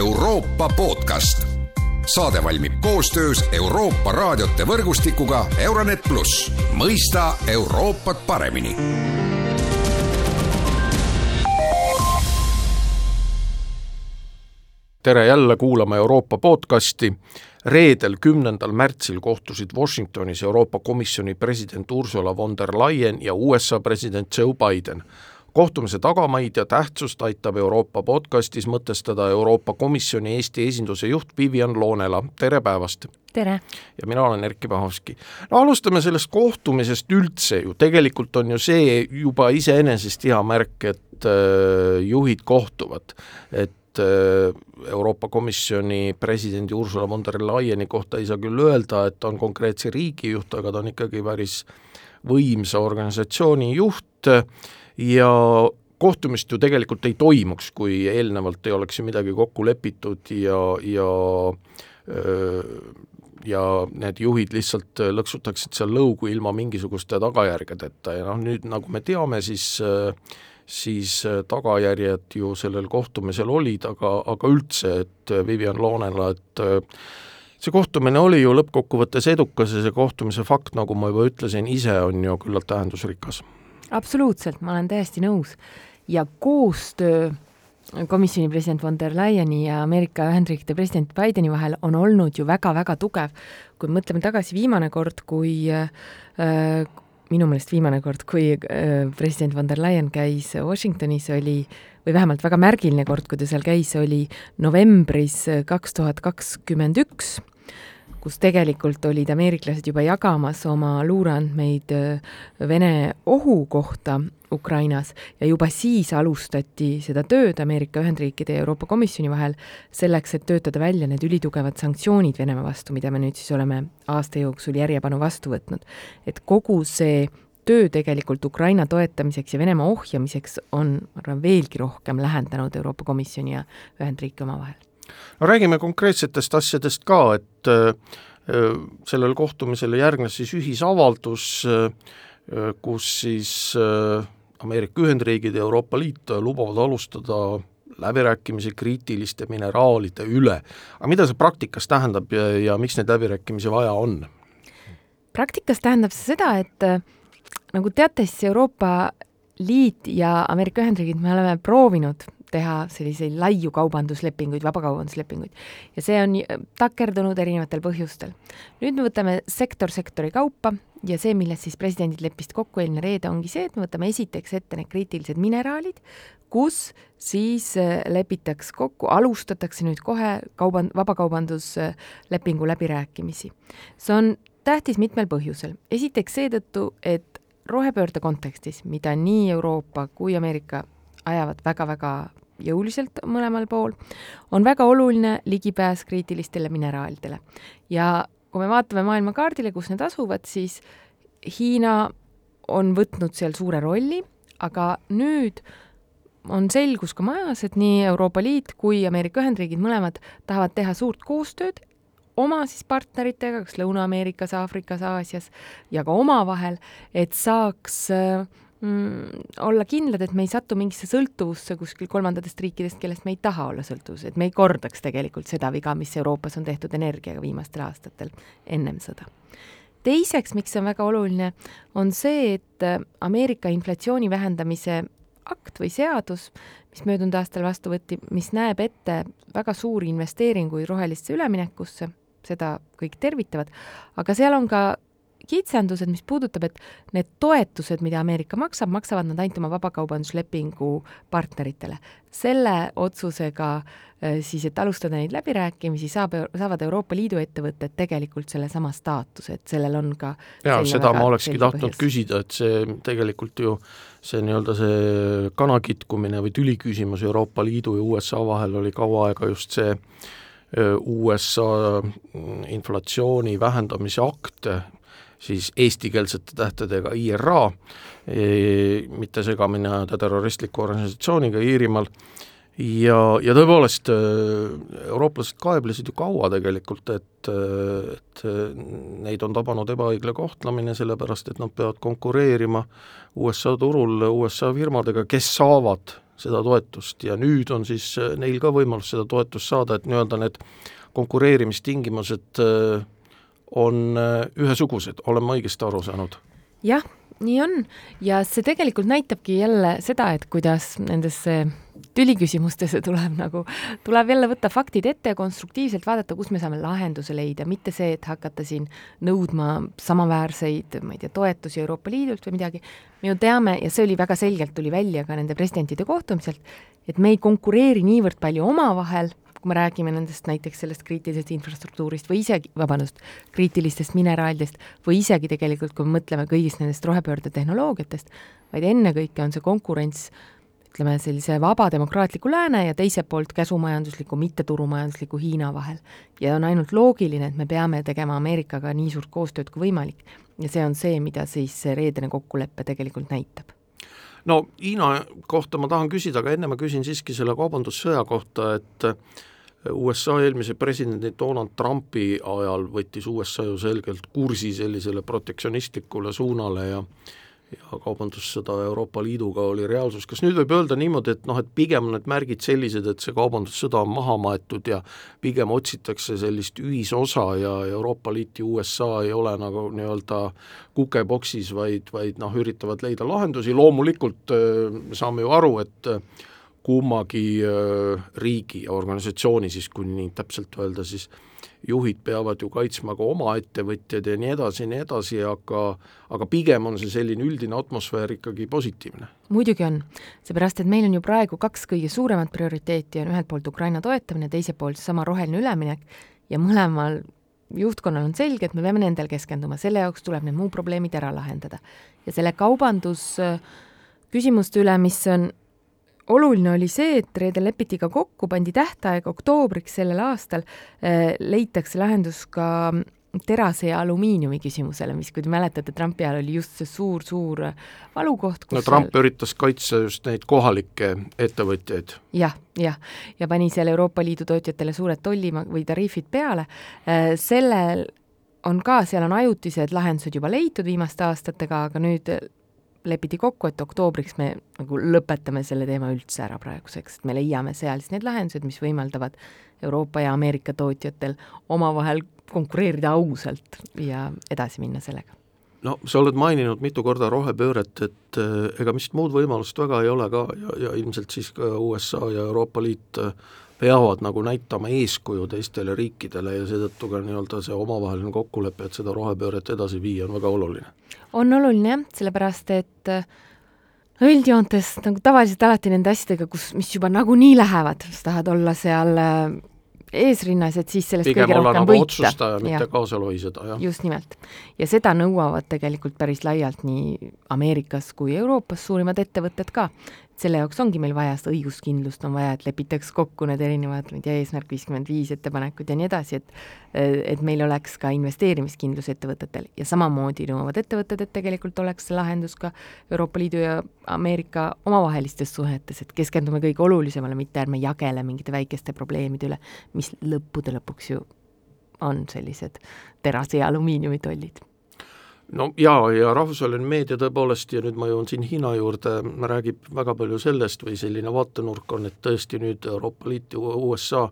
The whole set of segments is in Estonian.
Euroopa podcast. saade valmib koostöös Euroopa raadiote võrgustikuga Euronet pluss, mõista Euroopat paremini tere jälle kuulama Euroopa podcasti. reedel, kümnendal märtsil kohtusid Washingtonis Euroopa Komisjoni president Ursula von der Leyen ja USA president Joe Biden kohtumise tagamaid ja tähtsust aitab Euroopa podcastis mõtestada Euroopa Komisjoni Eesti esinduse juht Vivian Loonela, tere päevast! tere! ja mina olen Erkki Pahovski. no alustame sellest kohtumisest üldse ju, tegelikult on ju see juba iseenesest hea märk, et äh, juhid kohtuvad, et äh, Euroopa Komisjoni presidendi Ursula von der Leyeni kohta ei saa küll öelda, et ta on konkreetse riigi juht, aga ta on ikkagi päris võimsa organisatsiooni juht ja kohtumist ju tegelikult ei toimuks, kui eelnevalt ei oleks ju midagi kokku lepitud ja, ja ja need juhid lihtsalt lõksutaksid seal lõugu ilma mingisuguste tagajärgedeta. Ja noh, nüüd nagu me teame, siis siis tagajärjed ju sellel kohtumisel olid, aga, aga üldse, et Vivian Loonela, et see kohtumine oli ju lõppkokkuvõttes edukas ja see kohtumise fakt, nagu ma juba ütlesin, ise on ju küllalt tähendusrikas absoluutselt, ma olen täiesti nõus. ja koostöö komisjoni president von der Leyeni ja Ameerika Ühendriikide president Bideni vahel on olnud ju väga-väga tugev. kui mõtleme tagasi viimane kord, kui äh, minu meelest viimane kord, kui äh, president von der Leyen käis Washingtonis, oli või vähemalt väga märgiline kord, kui ta seal käis, oli novembris kaks tuhat kakskümmend üks kus tegelikult olid ameeriklased juba jagamas oma luureandmeid äh, Vene ohu kohta Ukrainas ja juba siis alustati seda tööd Ameerika Ühendriikide ja Euroopa Komisjoni vahel selleks, et töötada välja need ülitugevad sanktsioonid Venemaa vastu, mida me nüüd siis oleme aasta jooksul järjepanu vastu võtnud. et kogu see töö tegelikult Ukraina toetamiseks ja Venemaa ohjamiseks on, ma arvan, veelgi rohkem lähendanud Euroopa Komisjoni ja Ühendriike omavahel no räägime konkreetsetest asjadest ka, et äh, sellele kohtumisele järgnes siis ühisavaldus, äh, kus siis äh, Ameerika Ühendriigid ja Euroopa Liit lubavad alustada läbirääkimisi kriitiliste mineraalide üle. aga mida see praktikas tähendab ja, ja miks neid läbirääkimisi vaja on? praktikas tähendab see seda, et nagu teate, siis Euroopa Liit ja Ameerika Ühendriigid, me oleme proovinud teha selliseid laiu kaubanduslepinguid, vabakaubanduslepinguid. ja see on takerdunud erinevatel põhjustel. nüüd me võtame sektor sektori kaupa ja see, milles siis presidendid leppisid kokku eelmine reede, ongi see, et me võtame esiteks ette need kriitilised mineraalid, kus siis äh, lepitaks kokku, alustatakse nüüd kohe kauban-, vabakaubanduslepingu läbirääkimisi. see on tähtis mitmel põhjusel. esiteks seetõttu, et rohepöörde kontekstis, mida nii Euroopa kui Ameerika ajavad väga-väga jõuliselt mõlemal pool, on väga oluline ligipääs kriitilistele mineraalidele. ja kui me vaatame maailmakaardile, kus need asuvad, siis Hiina on võtnud seal suure rolli, aga nüüd on selgus ka majas, et nii Euroopa Liit kui Ameerika Ühendriigid mõlemad tahavad teha suurt koostööd oma siis partneritega, kas Lõuna-Ameerikas, Aafrikas, Aasias ja ka omavahel, et saaks äh, mm, olla kindlad, et me ei satu mingisse sõltuvusse kuskil kolmandatest riikidest, kellest me ei taha olla sõltuvuses, et me ei kordaks tegelikult seda viga, mis Euroopas on tehtud energiaga viimastel aastatel ennem sõda. teiseks, miks see on väga oluline, on see, et äh, Ameerika inflatsiooni vähendamise akt või seadus, mis möödunud aastal vastu võeti, mis näeb ette väga suuri investeeringuid rohelisse üleminekusse, seda kõik tervitavad, aga seal on ka kitsendused, mis puudutab, et need toetused, mida Ameerika maksab, maksavad nad ainult oma vabakaubanduslepingu partneritele. selle otsusega äh, siis, et alustada neid läbirääkimisi, saab, saavad Euroopa Liidu ettevõtted tegelikult sellesama staatuse, et sellel on ka jaa, seda ma olekski tahtnud põhjus. küsida, et see tegelikult ju see nii-öelda see kana kitkumine või tüli küsimus Euroopa Liidu ja USA vahel oli kaua aega just see äh, USA inflatsiooni vähendamise akt, siis eestikeelsete tähtedega IRA, e, mitte segamini ajada terroristliku organisatsiooniga Iirimaal, ja, ja tõepoolest, e, eurooplased kaeblesid ju kaua tegelikult, et, et neid on tabanud ebaõigle kohtlemine, sellepärast et nad peavad konkureerima USA turul USA firmadega, kes saavad seda toetust. Ja nüüd on siis neil ka võimalus seda toetust saada, et nii-öelda need konkureerimistingimused on ühesugused, olen ma õigesti aru saanud? jah, nii on ja see tegelikult näitabki jälle seda, et kuidas nendesse tüliküsimustesse tuleb nagu, tuleb jälle võtta faktid ette ja konstruktiivselt vaadata, kus me saame lahenduse leida, mitte see, et hakata siin nõudma samaväärseid, ma ei tea, toetusi Euroopa Liidult või midagi. me ju teame ja see oli väga selgelt, tuli välja ka nende presidentide kohtumiselt, et me ei konkureeri niivõrd palju omavahel, kui me räägime nendest näiteks sellest kriitilisest infrastruktuurist või isegi, vabandust, kriitilistest mineraalidest või isegi tegelikult, kui me mõtleme kõigist nendest rohepöörde tehnoloogiatest, vaid ennekõike on see konkurents ütleme, sellise vaba demokraatliku lääne ja teiselt poolt käsumajandusliku, mitteturumajandusliku Hiina vahel. ja on ainult loogiline, et me peame tegema Ameerikaga nii suurt koostööd kui võimalik. ja see on see, mida siis see reedene kokkulepe tegelikult näitab no Hiina kohta ma tahan küsida, aga enne ma küsin siiski selle kaubandussõja kohta, et USA eelmise presidendi Donald Trumpi ajal võttis USA ju selgelt kursi sellisele protektsionistlikule suunale ja ja kaubandussõda Euroopa Liiduga oli reaalsus, kas nüüd võib öelda niimoodi, et noh, et pigem on need märgid sellised, et see kaubandussõda on maha maetud ja pigem otsitakse sellist ühisosa ja Euroopa Liit ja USA ei ole nagu nii-öelda kukeboksis, vaid, vaid noh, üritavad leida lahendusi, loomulikult äh, saame ju aru, et kummagi äh, riigi ja organisatsiooni siis, kui nii täpselt öelda, siis juhid peavad ju kaitsma ka oma ettevõtjaid ja nii edasi ja nii edasi, aga aga pigem on see selline üldine atmosfäär ikkagi positiivne. muidugi on, seepärast et meil on ju praegu kaks kõige suuremat prioriteeti, on ühelt poolt Ukraina toetamine, teiselt poolt seesama roheline üleminek ja mõlemal juhtkonnal on selge, et me peame nendel keskenduma, selle jaoks tuleb need muu probleemid ära lahendada. ja selle kaubandus küsimuste üle, mis on oluline oli see, et reedel lepiti ka kokku, pandi tähtaeg oktoobriks sellel aastal, äh, leitakse lahendus ka terase ja alumiiniumi küsimusele, mis, kui te mäletate, Trumpi ajal oli just see suur-suur valukoht. no Trump seal... üritas kaitsta just neid kohalikke ettevõtjaid ja,. jah, jah, ja pani seal Euroopa Liidu tootjatele suured tolli- või tariifid peale, äh, sellel on ka, seal on ajutised lahendused juba leitud viimaste aastatega, aga nüüd lepiti kokku, et oktoobriks me nagu lõpetame selle teema üldse ära praeguseks, et me leiame seal siis need lahendused, mis võimaldavad Euroopa ja Ameerika tootjatel omavahel konkureerida ausalt ja edasi minna sellega. no sa oled maininud mitu korda rohepööret, et äh, ega vist muud võimalust väga ei ole ka ja, ja ilmselt siis ka USA ja Euroopa Liit äh, peavad nagu näitama eeskuju teistele riikidele ja seetõttu ka nii-öelda see omavaheline kokkulepe, et seda rohepööret edasi viia, on väga oluline on oluline jah, sellepärast et no üldjoontes nagu tavaliselt alati nende asjadega, kus, mis juba nagunii lähevad, sa tahad olla seal äh, eesrinnas, et siis sellest Pigem kõige rohkem nagu võita. otsustaja, mitte kaasalohiseda, jah. just nimelt. ja seda nõuavad tegelikult päris laialt nii Ameerikas kui Euroopas suurimad ettevõtted ka selle jaoks ongi meil vaja seda õiguskindlust, on vaja, et lepitaks kokku need erinevad, ma ei tea, eesmärk viiskümmend viis ettepanekud ja nii edasi, et et meil oleks ka investeerimiskindlus ettevõtetel. Ja samamoodi nõuavad ettevõtted, et tegelikult oleks see lahendus ka Euroopa Liidu ja Ameerika omavahelistes suhetes, et keskendume kõige olulisemale, mitte ärme jagele mingite väikeste probleemide üle, mis lõppude lõpuks ju on sellised terase ja alumiiniumitollid no jaa, ja rahvusvaheline meedia tõepoolest ja nüüd ma jõuan siin Hiina juurde, räägib väga palju sellest või selline vaatenurk on, et tõesti nüüd Euroopa Liit ja USA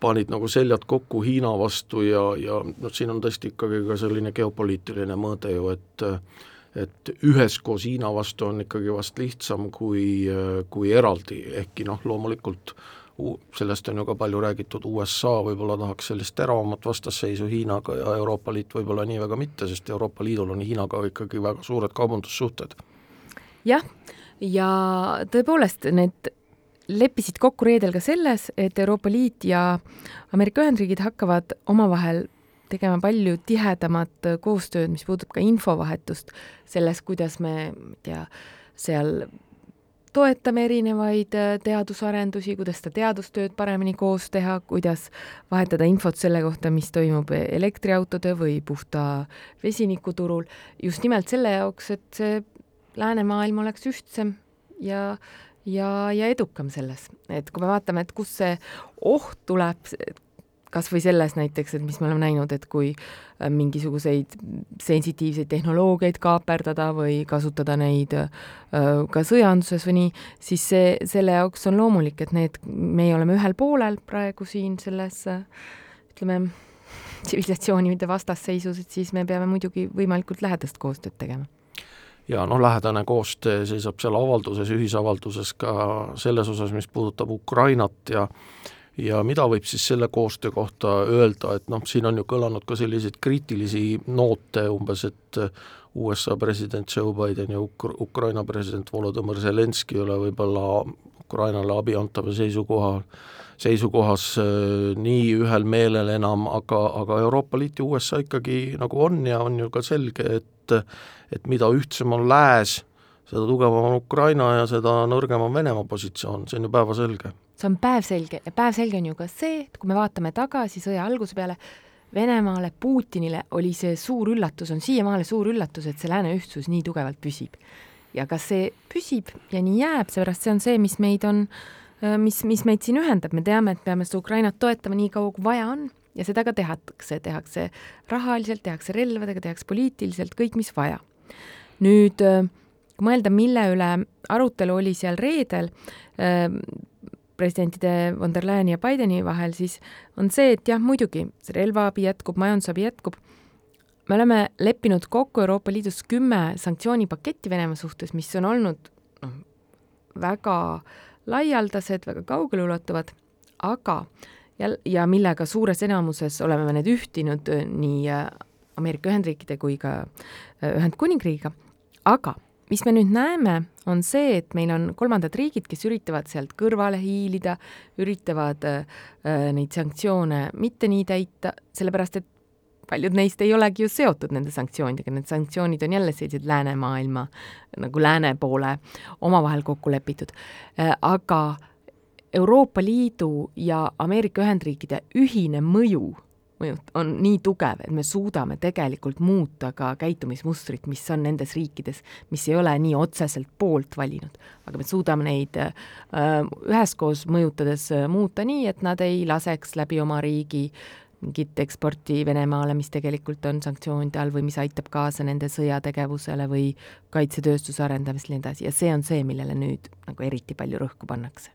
panid nagu seljad kokku Hiina vastu ja, ja noh, siin on tõesti ikkagi ka selline geopoliitiline mõõde ju, et et üheskoos Hiina vastu on ikkagi vast lihtsam kui, kui eraldi, ehkki noh, loomulikult äh, sellest on ju ka palju räägitud, USA võib-olla tahaks sellist teravamat vastasseisu Hiinaga ja Euroopa Liit võib-olla nii väga mitte, sest Euroopa Liidul on Hiinaga ikkagi väga suured kaubandussuhted. jah, ja tõepoolest, need leppisid kokku reedel ka selles, et Euroopa Liit ja Ameerika Ühendriigid hakkavad omavahel tegema palju tihedamat koostööd, mis puudutab ka infovahetust selles, kuidas me, ma ei tea, seal toetame erinevaid äh, teadusarendusi, kuidas seda teadustööd paremini koos teha, kuidas vahetada infot selle kohta, mis toimub elektriautode või puhta vesinikuturul, just nimelt selle jaoks, et see läänemaailm oleks ühtsem ja ja, ja edukam selles, et kui me vaatame, et kust see oht tuleb kas või selles näiteks, et mis me oleme näinud, et kui äh, mingisuguseid sensitiivseid tehnoloogiaid kaaperdada või kasutada neid äh, ka sõjanduses või nii, siis see, selle jaoks on loomulik, et need, meie oleme ühel poolel praegu siin selles ütleme, tsivilisatsioonide vastasseisus, et siis me peame muidugi võimalikult lähedast koostööd tegema. Ja noh, lähedane koostöö seisab seal avalduses, ühisavalduses ka selles osas, mis puudutab Ukrainat ja ja mida võib siis selle koostöö kohta öelda, et noh, siin on ju kõlanud ka selliseid kriitilisi noote umbes, et USA president Joe Biden ja Uk-, Ukraina president Volodõmõr Zelenskõi ole võib-olla Ukrainale abi antava seisukoha, seisukohas äh, nii ühel meelel enam, aga, aga Euroopa Liit ja USA ikkagi nagu on ja on ju ka selge, et et mida ühtsem on lääs, seda tugevam on Ukraina ja seda nõrgem on Venemaa positsioon, see on ju päevselge see on päevselge ja päevselge on ju ka see, et kui me vaatame tagasi sõja alguse peale, Venemaale, Putinile oli see suur üllatus, on siiamaale suur üllatus, et see lääne ühtsus nii tugevalt püsib. ja kas see püsib ja nii jääb, seepärast see on see, mis meid on, mis, mis meid siin ühendab, me teame, et peame seda Ukrainat toetama nii kaua, kui vaja on ja seda ka tehakse, tehakse rahaliselt, tehakse relvadega, tehakse poliitiliselt, kõik, mis vaja. nüüd kui mõelda, mille üle arutelu oli seal reedel, presidentide von der Leyeni ja Bideni vahel, siis on see, et jah, muidugi, see relvaabi jätkub, majandusabi jätkub, me oleme leppinud kokku Euroopa Liidus kümme sanktsioonipaketti Venemaa suhtes, mis on olnud noh, väga laialdased, väga kaugeleulatuvad, aga ja, ja millega suures enamuses oleme me need ühtinud äh, nii äh, Ameerika Ühendriikide kui ka äh, Ühendkuningriigiga, aga mis me nüüd näeme, on see, et meil on kolmandad riigid, kes üritavad sealt kõrvale hiilida, üritavad äh, neid sanktsioone mitte nii täita, sellepärast et paljud neist ei olegi ju seotud nende sanktsioonidega, need sanktsioonid on jälle sellised läänemaailma nagu lääne poole omavahel kokku lepitud. Äh,, aga Euroopa Liidu ja Ameerika Ühendriikide ühine mõju mõjut-, on nii tugev, et me suudame tegelikult muuta ka käitumismustrit, mis on nendes riikides, mis ei ole nii otseselt poolt valinud, aga me suudame neid äh, üheskoos mõjutades äh, muuta nii, et nad ei laseks läbi oma riigi mingit eksporti Venemaale, mis tegelikult on sanktsioonide all või mis aitab kaasa nende sõjategevusele või kaitsetööstuse arendamisele ja nii edasi. Ja see on see, millele nüüd nagu eriti palju rõhku pannakse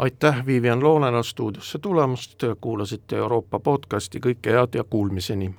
aitäh, Vivian Loonela stuudiosse tulemast, kuulasite Euroopa podcasti, kõike head ja kuulmiseni!